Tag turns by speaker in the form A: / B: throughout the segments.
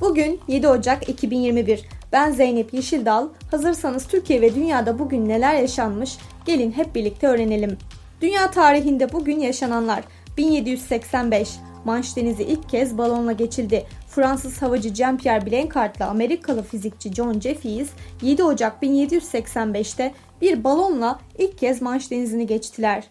A: Bugün 7 Ocak 2021. Ben Zeynep Yeşildal. Hazırsanız Türkiye ve dünyada bugün neler yaşanmış? Gelin hep birlikte öğrenelim. Dünya tarihinde bugün yaşananlar 1785 Manş Denizi ilk kez balonla geçildi. Fransız havacı Jean-Pierre Blanchard'la Amerikalı fizikçi John Jefferies 7 Ocak 1785'te bir balonla ilk kez Manş Denizi'ni geçtiler.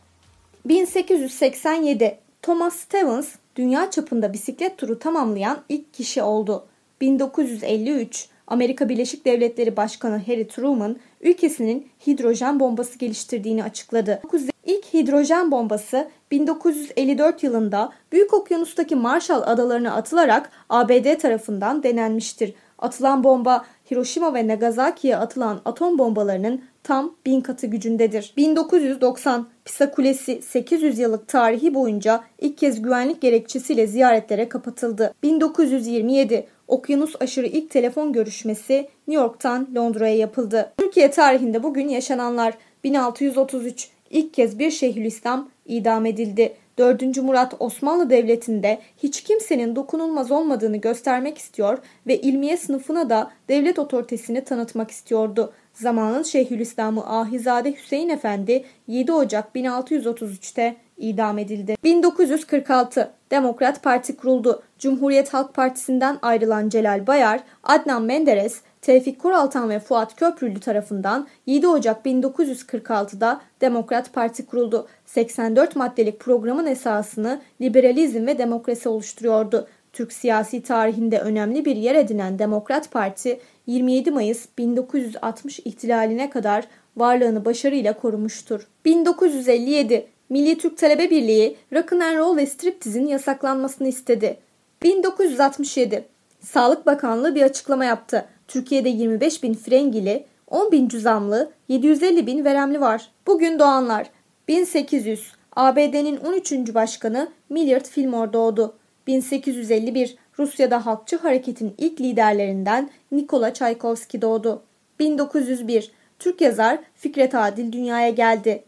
A: 1887 Thomas Stevens dünya çapında bisiklet turu tamamlayan ilk kişi oldu. 1953 Amerika Birleşik Devletleri Başkanı Harry Truman ülkesinin hidrojen bombası geliştirdiğini açıkladı. İlk hidrojen bombası 1954 yılında Büyük Okyanus'taki Marshall Adalarına atılarak ABD tarafından denenmiştir. Atılan bomba Hiroşima ve Nagasaki'ye atılan atom bombalarının tam bin katı gücündedir. 1990 Pisa Kulesi 800 yıllık tarihi boyunca ilk kez güvenlik gerekçesiyle ziyaretlere kapatıldı. 1927 okyanus aşırı ilk telefon görüşmesi New York'tan Londra'ya yapıldı. Türkiye tarihinde bugün yaşananlar 1633 ilk kez bir Şeyhülislam idam edildi. 4. Murat Osmanlı Devleti'nde hiç kimsenin dokunulmaz olmadığını göstermek istiyor ve ilmiye sınıfına da devlet otoritesini tanıtmak istiyordu. Zamanın Şeyhülislam'ı Ahizade Hüseyin Efendi 7 Ocak 1633'te idam edildi. 1946 Demokrat Parti kuruldu. Cumhuriyet Halk Partisi'nden ayrılan Celal Bayar, Adnan Menderes, Tevfik Kuraltan ve Fuat Köprülü tarafından 7 Ocak 1946'da Demokrat Parti kuruldu. 84 maddelik programın esasını liberalizm ve demokrasi oluşturuyordu. Türk siyasi tarihinde önemli bir yer edinen Demokrat Parti 27 Mayıs 1960 ihtilaline kadar varlığını başarıyla korumuştur. 1957 Milli Türk Talebe Birliği rock'n'roll ve striptizin yasaklanmasını istedi. 1967 Sağlık Bakanlığı bir açıklama yaptı. Türkiye'de 25 bin frengili, 10 bin cüzamlı, 750 bin veremli var. Bugün doğanlar 1800 ABD'nin 13. başkanı Millard Fillmore doğdu. 1851 Rusya'da halkçı hareketin ilk liderlerinden Nikola Çaykovski doğdu. 1901 Türk yazar Fikret Adil dünyaya geldi.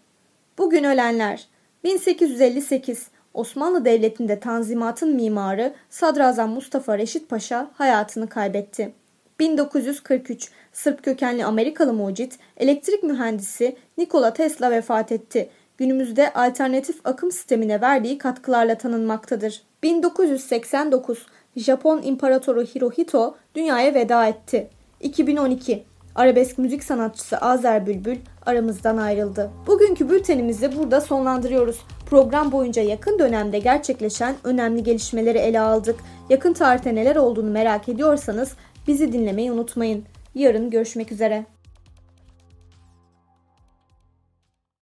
A: Bugün ölenler 1858 Osmanlı Devleti'nde Tanzimat'ın mimarı Sadrazam Mustafa Reşit Paşa hayatını kaybetti. 1943 Sırp kökenli Amerikalı mucit, elektrik mühendisi Nikola Tesla vefat etti. Günümüzde alternatif akım sistemine verdiği katkılarla tanınmaktadır. 1989 Japon İmparatoru Hirohito dünyaya veda etti. 2012 Arabesk müzik sanatçısı Azer Bülbül aramızdan ayrıldı. Bugünkü bültenimizi burada sonlandırıyoruz. Program boyunca yakın dönemde gerçekleşen önemli gelişmeleri ele aldık. Yakın tarihte neler olduğunu merak ediyorsanız bizi dinlemeyi unutmayın. Yarın görüşmek üzere.